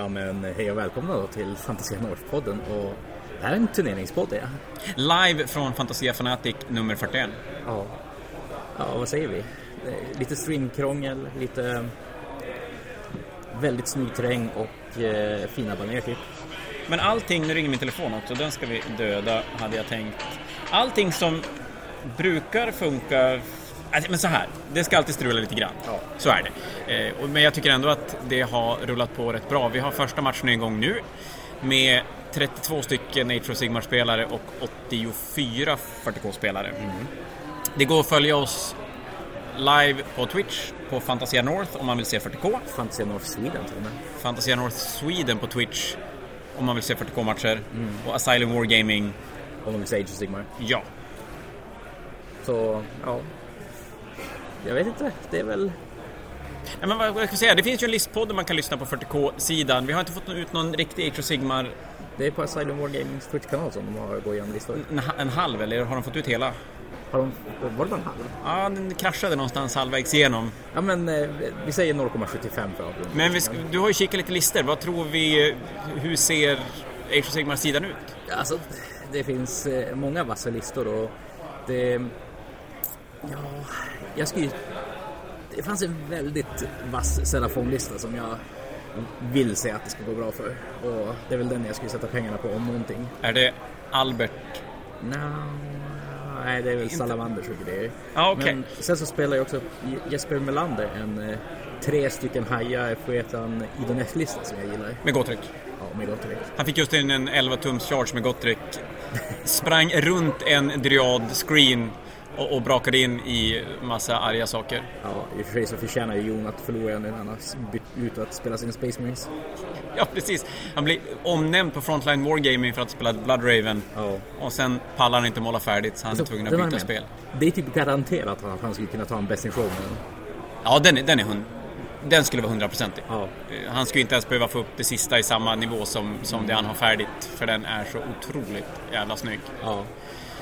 Ja men hej och välkomna då till Fantasia North-podden och det här är en turneringspodd ja. Live från Fantasia Fanatic nummer 41. Ja, ja vad säger vi? Lite streamkrångel, lite väldigt snygg terräng och eh, fina baner typ. Men allting, nu ringer min telefon också, den ska vi döda hade jag tänkt. Allting som brukar funka Alltså, men så här, det ska alltid strula lite grann. Ja. Så är det. Eh, men jag tycker ändå att det har rullat på rätt bra. Vi har första matchen igång nu med 32 stycken Age of Sigmar-spelare och 84 40K-spelare. Det går att följa oss live på Twitch på Fantasia North om man vill se 40K. Fantasia North Sweden till och med. Fantasia North Sweden på Twitch om man vill se 40K-matcher. Och Asylum Wargaming, Om de vill säga Age of Sigmar. ja. Så, ja. Jag vet inte, det är väl... Ja, men vad vad ska jag säga? Det finns ju en listpodd där man kan lyssna på 40K-sidan. Vi har inte fått ut någon riktig of Sigmar, Det är på Asylum Wargamings Twitch-kanal som de har gått igenom listor. en, en halv, eller har de fått ut hela? Har de, var det bara en halv? Ja, den kraschade någonstans halvvägs igenom. Ja men eh, vi säger 0,75 för avrundning. Men vi, du har ju kikat lite listor. Vad tror vi, hur ser Age of Sigmar-sidan ut? Alltså, det finns eh, många vassa listor och det... Ja, jag skulle ju... Det fanns en väldigt vass Serafon-lista som jag vill se att det ska gå bra för. Och det är väl den jag skulle sätta pengarna på om någonting. Är det Albert? No, nej, det är väl Salamanders och grejer. Ja, okej. Men sen så spelar ju också Jesper Melander en eh, tre stycken hajar på etan Idonef-lista som jag gillar. Med Gotrek. Ja, med gott. Han fick just in en 11-tums charge med Gotrek. Sprang runt en Dryad-screen och, och brakade in i massa arga saker. Ja, i och för sig så förtjänar ju Jon att förlora när han har bytt ut att spela sina Space Marines. Ja, precis. Han blir omnämnd på Frontline Wargaming för att spela Bloodraven. Ja. Och sen pallar han inte måla färdigt så han är tvungen att byta med. spel. Det är typ garanterat att han skulle kunna ta en Best in Show med den. Ja, den, är- den är hund... Den skulle vara hundraprocentig. Ja. Eh, Han skulle inte ens behöva få upp det sista i samma nivå som, som det han har färdigt. För den är så otroligt jävla snygg. Ja.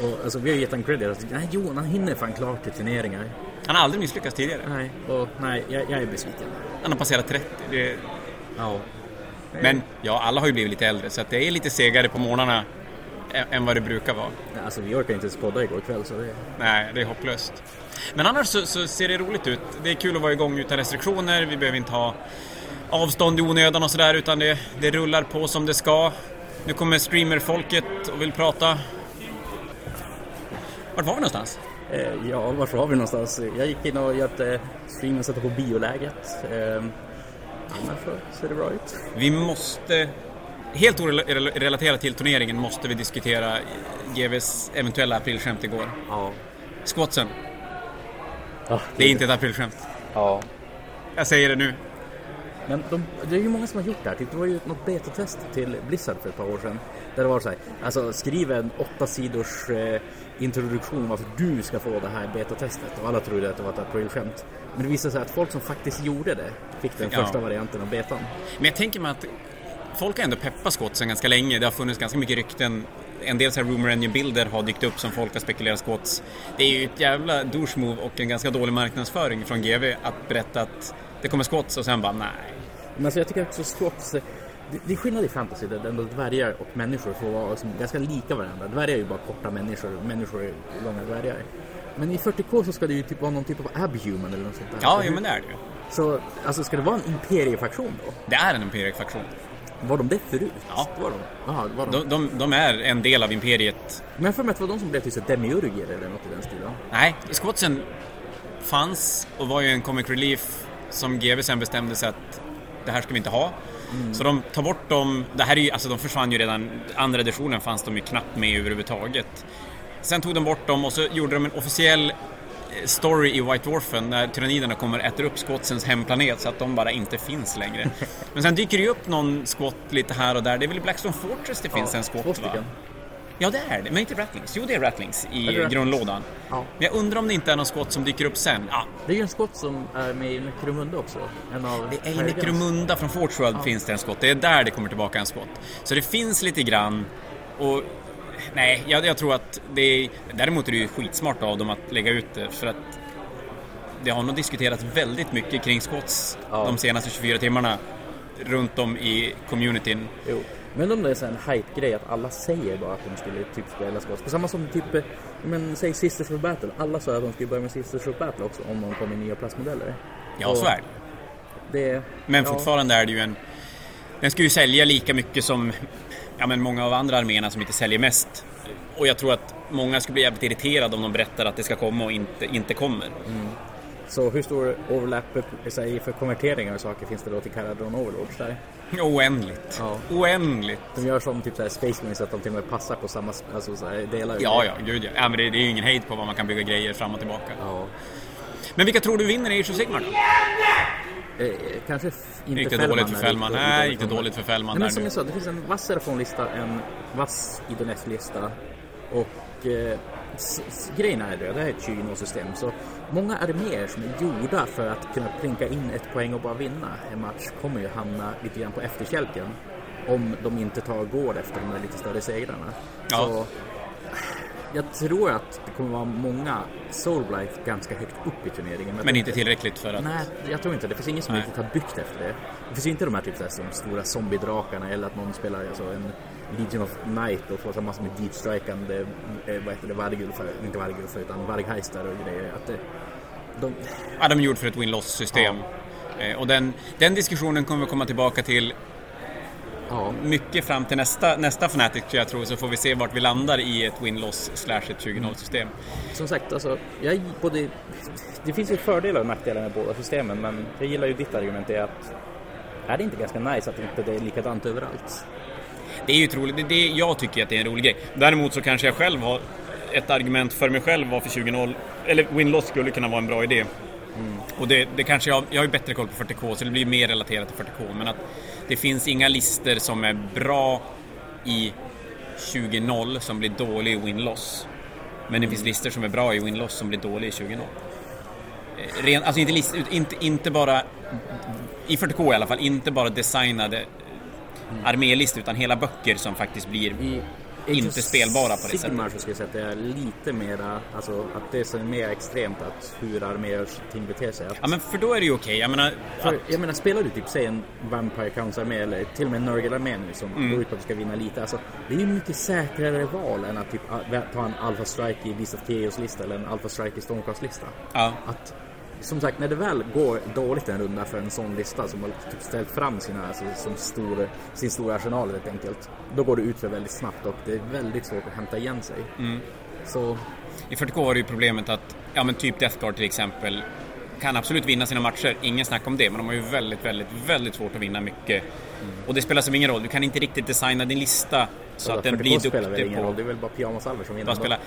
Och alltså, vi har gett honom credit. Alltså, nej, Jon, han hinner fan klart till turneringar. Han har aldrig misslyckats tidigare. Nej, och nej, jag, jag är besviken. Han har passerat 30. Det, Ja. men ja, alla har ju blivit lite äldre så att det är lite segare på morgnarna än vad det brukar vara. Alltså, vi orkade inte ens podda igår kväll, så det... Nej, det är hopplöst. Men annars så, så ser det roligt ut. Det är kul att vara igång utan restriktioner. Vi behöver inte ha avstånd i onödan och sådär utan det, det rullar på som det ska. Nu kommer streamerfolket och vill prata. Vart var vi någonstans? Eh, ja, varför har vi någonstans? Jag gick in och hjälpte streamen sätta på bioläget. Eh, annars så ser det bra ut. Vi måste, helt orelaterat till turneringen, måste vi diskutera GVs eventuella aprilskämt igår. Ja. Squatsen, ja det är inte ett aprilskämt. Ja. Jag säger det nu. Men de, det är ju många som har gjort det här. Det var ju något betatest till Blizzard för ett par år sedan. Där det var så här, alltså skriv en åtta sidors eh, introduktion varför du ska få det här betatestet. Och alla trodde att det var ett aprilskämt. Men det visade sig att folk som faktiskt gjorde det fick den Ja. första varianten av betan. Men jag tänker mig att folk har ändå peppat Squatsen ganska länge. Det har funnits ganska mycket rykten. En del så här rumor engine-bilder har dykt upp som folk har spekulerat Squats. Det är ju ett jävla douche move och en ganska dålig marknadsföring från GV att berätta att det kommer Squats och sen bara nej. Men alltså jag tycker också eh, det, det är skillnad i fantasy där ändå dvärgar och människor får vara liksom ganska lika varandra. Dvärgar är ju bara korta människor, människor är långa dvärgar. Men i 40K så ska det ju typ vara någon typ av abhuman eller något sånt där. Ja, jo, men det är det ju. så alltså ska det vara en imperiefaktion då? Det är en Imperiet-faktion. Var de det förut? Ja. Var de. Det var de. De, de, de är en del av Imperiet. Men för mig att det var de som blev till demiurger eller något i den stilen. Nej, Squatsen fanns och var ju en comic relief som GV sen bestämde sig att det här ska vi inte ha. Så de tar bort dem. Det här är ju, alltså de försvann ju redan, andra editionen fanns de ju knappt med överhuvudtaget. Sen tog de bort dem och så gjorde de en officiell eh, story i White Dwarfen när tyranniderna kommer och äter upp Squatsens hemplanet så att de bara inte finns längre. Men sen dyker det ju upp någon squat lite här och där. Det är väl i Blackstone Fortress det finns en två squat va? Ja det är det, men inte Rattlings. Jo det är Rattlings i Är grundlådan. Ja. Men jag undrar om det inte är någon skott som dyker upp sen. Ja, Det är ju en skott som är med i Necromunda också. En av det är i. Necromunda från Forge World finns det en skott. Det är där det kommer tillbaka en skott. Så det finns lite grann. Och nej, jag, jag tror att det är... Däremot är det ju skitsmart av dem att lägga ut det för att det har nog diskuterats väldigt mycket kring skotts Ja. de senaste 24 timmarna. runt om i communityn. Jo. Men om det är så en hype-grej att alla säger bara att de skulle typ spela. På samma som typ, men säg Sisters of Battle. Alla sa att de skulle börja med Sisters of Battle också om de kom i nya plastmodeller. Ja, så är det. det Men ja. fortfarande är det ju en... Den ska ju sälja lika mycket som ja, men många av andra arméerna som inte säljer mest. Och jag tror att många skulle bli jävligt irriterade om de berättar att det ska komma och inte, inte kommer. Så hur stor overlap för konverteringar och saker finns det då till Caradron Overlords där? Oändligt. Ja. Oändligt. De gör som typ så här Space Marines att de till och med passar på samma alltså, så här, delar. Ja, ja, gud ja. ja men det, det är ju ingen hejd på vad man kan bygga grejer fram och tillbaka. ja. Men vilka tror du vinner i Age of Sigmar då? Eh, kanske f- inte Gick det Fällman dåligt för Fällman? Nej, gick det dåligt för Fällman Nej, men som jag sa, det finns en vass Serafon-lista, en vass Idonef-lista och eh, grejen är det, det här är ett 20-system så många arméer som är gjorda för att kunna plinka in ett poäng och bara vinna en match kommer ju hamna lite grann på efterkälken om de inte tar går efter de där lite större segrarna. Ja. Så, jag tror att det kommer vara många Soulblight ganska högt upp i turneringen. Men inte tillräckligt för att... Nej, jag tror inte det. finns ingen som Nej. riktigt har byggt efter det. Det finns inte de här typ som stora zombiedrakarna eller att någon spelar alltså, en Legion of Night och får massor med deep strikande, eh, vad heter det, vargulfar, inte vargulfar utan vargheistar och grejer. Att det, de, Ja, de är gjord för ett win-loss-system. Eh, Och den, den diskussionen kommer vi komma tillbaka till ja, mycket fram till nästa, nästa Fnatic jag tror, så får vi se vart vi landar i ett win-loss slash ett 20-0-system. som sagt, alltså, jag både, det finns ju fördelar och nackdelar med båda systemen men jag gillar ju ditt argument det är att är det inte ganska nice att inte det är likadant överallt? Det är ju troligt, det, det, jag tycker att det är en rolig grej. Däremot så kanske jag själv har ett argument för mig själv varför 20-0, eller win-loss skulle kunna vara en bra idé. Och det, det kanske jag, jag har ju bättre koll på 40K så det blir mer relaterat till 40K. Men att det finns inga lister som är bra i 20-0 som blir dålig i win-loss. Men det finns lister som är bra i win-loss som blir dålig i 20-0. Eh, Ren, alltså inte, list, inte, inte bara, i 40K i alla fall, inte bara designade armélistor utan hela böcker som faktiskt blir I inte spelbara på det sättet. Sigmar så skulle jag säga att det är lite mera, alltså att det är så mer extremt att hur arméer ting beter sig. Att, Ja men för då är det ju okej, jag menar... för, Att, jag menar, spelar du typ, säg en Vampire Counts armé eller till och med en Nurgle-armé nu som Mm. går ut på att du ska vinna lite. Alltså, det är ju mycket säkrare val än att typ, ta en Alpha Strike i Beast of Chaos-lista eller en Alpha Strike i Stormcast-lista. ja, Att, som sagt, när det väl går dåligt en runda för en sån lista som har typ ställt fram sina, alltså, som stor, sin stora arsenal helt enkelt. Då går det ut för väldigt snabbt och det är väldigt svårt att hämta igen sig. Mm. Så i 40K har du ju problemet att, ja men typ Death Guard till exempel, kan absolut vinna sina matcher, ingen snack om det, men de har ju väldigt, väldigt, väldigt svårt att vinna mycket. Och det spelar som ingen roll, du kan inte riktigt designa din lista så att den blir spelar väl duktig ingen roll, på det är väl bara pyjamasalver som vinner. att spela.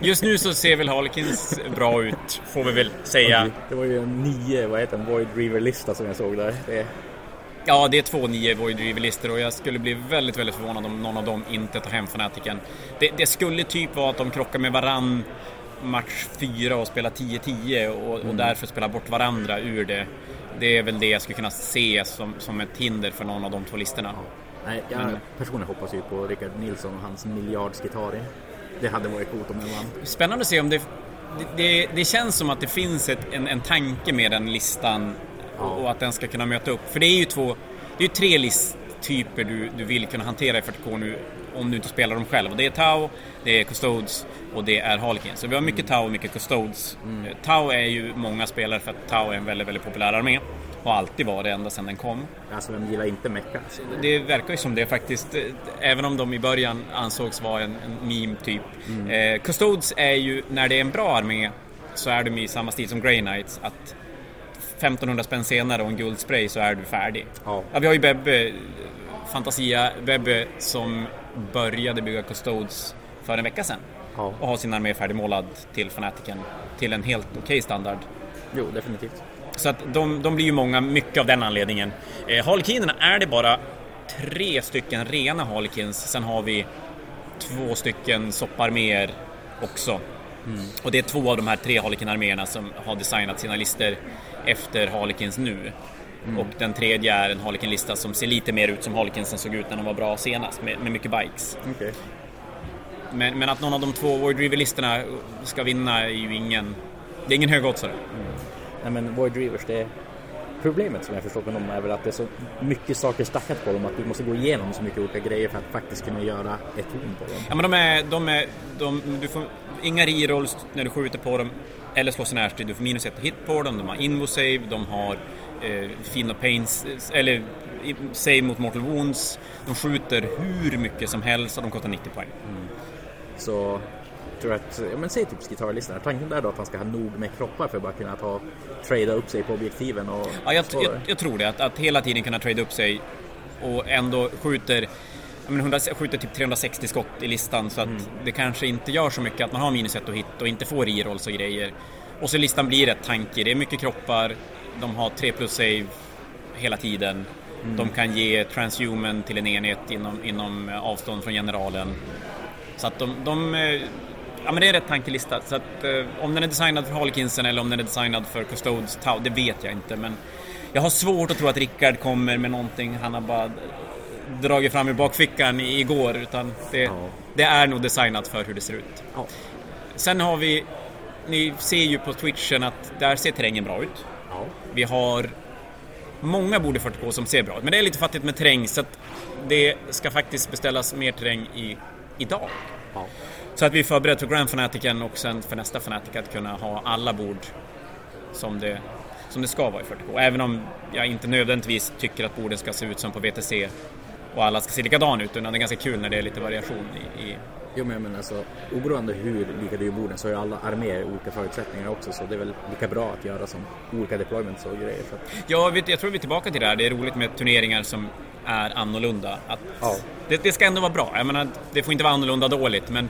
Just nu så ser väl Harlequins bra ut, får vi väl säga. Det var ju en nio, vad heter en Void Reaver-lista som jag såg där. Det, Ja, det är två nio Void Reaver-listor och jag skulle bli väldigt, väldigt förvånad om någon av dem inte tar hem Fanatiken. Det, det skulle typ vara att de krockar med varann match 4 och spelar 10-10 och, och därför spelar bort varandra ur det. Det är väl det jag skulle kunna se som, som ett hinder för någon av de två listorna. nej, jag Men- personligen hoppas ju på Rickard Nilsson och hans miljardsgitarr. Det hade varit coolt om jag vann. Spännande att se om det... Det, det, det känns som att det finns ett, en, en tanke med den listan och, och att den ska kunna möta upp. För det är ju två... Det är ju tre listtyper du, du vill kunna hantera i 40K nu om du inte spelar dem själv. Och det är Tau, det är Custodes och det är Harlequin. Så vi har mycket Tau och mycket Custodes. Eh, Tau är ju många spelare för att Tau är en väldigt, väldigt populär armé. Och har alltid varit det ända sedan den kom. Alltså vem gillar inte mecka? Så det- verkar ju som det faktiskt, eh, även om de i början ansågs vara en, en meme typ. Eh, Custodes är ju, när det är en bra armé, så är de i samma stil som Grey Knights. Att 1500 spänn senare och en guldspray så är du färdig. Ja. vi har ju Bebbe, Fantasia Bebbe, som började bygga Custodes för en vecka sedan. Ja. Och har sin armé färdigmålad till Fanatiken till en helt okej standard. Jo, definitivt. Så att de, de blir ju många, mycket av den anledningen. Eh, Harlekinerna är det bara tre stycken rena Harlekins, sen har vi två stycken sopparméer också. Och det är två av de här tre Harlekin-arméerna som har designat sina listor efter Harlekins nu. Och den tredje är en Harlekin-lista som ser lite mer ut som Harlekinsen såg ut när de var bra senast, med, med mycket bikes. Okej. Men, men att någon av de två Void River-listorna ska vinna är ju ingen... Det är ingen högoddsare. Nej men Void Reavers, det är... problemet som jag förstått med dem är väl att det är så mycket saker stackat på dem att du måste gå igenom så mycket olika grejer för att faktiskt kunna göra ett horn på dem. Ja men de är, de är, de, du får inga rerolls när du skjuter på dem eller slåss i närstrid. Du får minus ett hit på dem, de har invo save, de har eh, fin och pains, eller save mot mortal wounds. De skjuter hur mycket som helst och de kostar 90 poäng. Mm. Så tror att, ja men säg typ gitarrlistan, tanken där då att han ska ha nog med kroppar för att bara kunna ta, trada upp sig på objektiven och... Ja, jag, jag, jag tror det, att, att hela tiden kunna trada upp sig och ändå skjuter men 100, skjuter typ 360 skott i listan så att mm. det kanske inte gör så mycket att man har minus ett och hit och inte får rerolls och grejer. Och så listan blir rätt tankig, det är mycket kroppar, de har 3 plus save hela tiden. Mm. De kan ge transhuman till en enhet inom, inom avstånd från generalen. Så att de, de Ja men det är rätt tankelista. Så att eh, om den är designad för Harlekinsen eller om den är designad för Custodes Tau, det vet jag inte. Men jag har svårt att tro att Rickard kommer med någonting han har bara dragit fram ur bakfickan igår. Utan det, ja. det är nog designat för hur det ser ut. Ja. Sen har vi, ni ser ju på Twitchen att där ser terrängen bra ut. Vi har många bord i 40K som ser bra ut, men det är lite fattigt med terräng så att det ska faktiskt beställas mer terräng i, idag. Ja. Så att vi är förberedda för Grand Fanaticen och sen för nästa Fanatic att kunna ha alla bord som det, som det ska vara i 40K. Även om jag inte nödvändigtvis tycker att borden ska se ut som på VTC och alla ska se likadana ut, utan det är ganska kul när det är lite variation i, i Jo men jag menar alltså, oberoende hur lika du borden så har ju alla arméer olika förutsättningar också så det är väl lika bra att göra som olika deployments och grejer. Så att... Ja, jag tror vi är tillbaka till det här. Det är roligt med turneringar som är annorlunda. Att ja. det, det, ska ändå vara bra. Jag menar, det får inte vara annorlunda dåligt men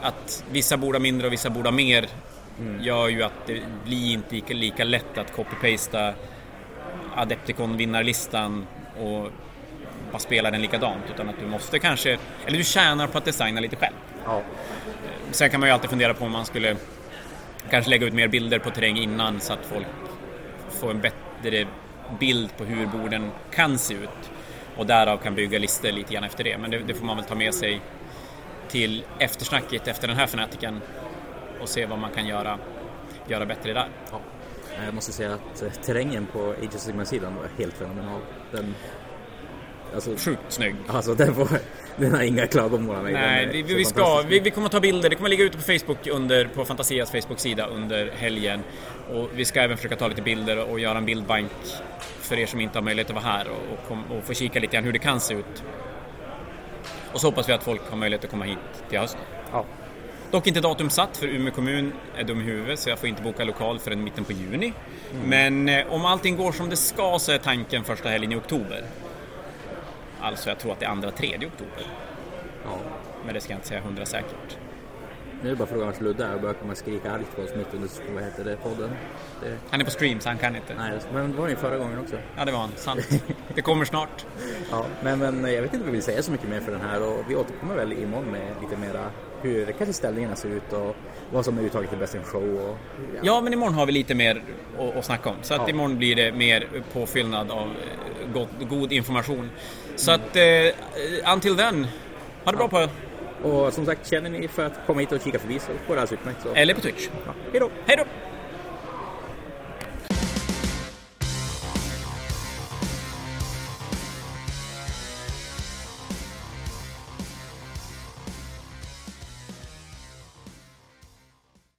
att vissa borde mindre och vissa borde mer mm. gör ju att det blir inte lika, lika lätt att copy-pasta Adepticon-vinnarlistan och bara spela den likadant utan att du måste kanske, eller du tjänar på att designa lite själv. Ja. Sen kan man ju alltid fundera på om man skulle kanske lägga ut mer bilder på terräng innan så att folk får en bättre bild på hur borden kan se ut och därav kan bygga listor lite grann efter det. Men det, det får man väl ta med sig till eftersnacket efter den här fanatiken och se vad man kan göra, göra bättre där. Ja. Jag måste säga att eh, terrängen på Age of Sigma-sidan var helt fenomenal. Den, alltså, Sjukt snygg. Alltså den, får, den har inga klagomål. Nej, vi, vi, ska, vi, vi kommer ta bilder, det kommer ligga ute på Facebook under, på Fantasias Facebook-sida under helgen. Och vi ska även försöka ta lite bilder och göra en bildbank för er som inte har möjlighet att vara här och, och, och få kika lite grann hur det kan se ut och så hoppas vi att folk har möjlighet att komma hit till hösten. Ja. Dock inte datum satt för Umeå kommun är dum i huvudet så jag får inte boka lokal förrän mitten på juni. Mm. Men eh, om allting går som det ska så är tanken första helgen i oktober. Alltså jag tror att det är andra, tredje oktober. Ja. Men det ska jag inte säga hundra säkert. Nu är det bara frågan vart Ludde är och börjar komma skrika argt på oss mitt under vad heter det, podden. Det... Han är på stream så han kan inte. Nej, men det var ju förra gången också. Ja, det var han. Sant. det kommer snart. ja, men, men jag vet inte om vi vill säga så mycket mer för den här och vi återkommer väl imorgon med lite mera hur kanske ställningarna ser ut och vad som är uttaget till Best in Show. Och, ja. ja. men imorgon har vi lite mer att, att snacka om. Så att ja. imorgon blir det mer påfyllnad av eh, god, god information. Så mm. att, uh, until then, ha det bra på och som sagt, känner ni för att komma hit och kika förbi så går det alldeles utmärkt. Så. Eller på Twitch. Ja. Hej då! Hej då!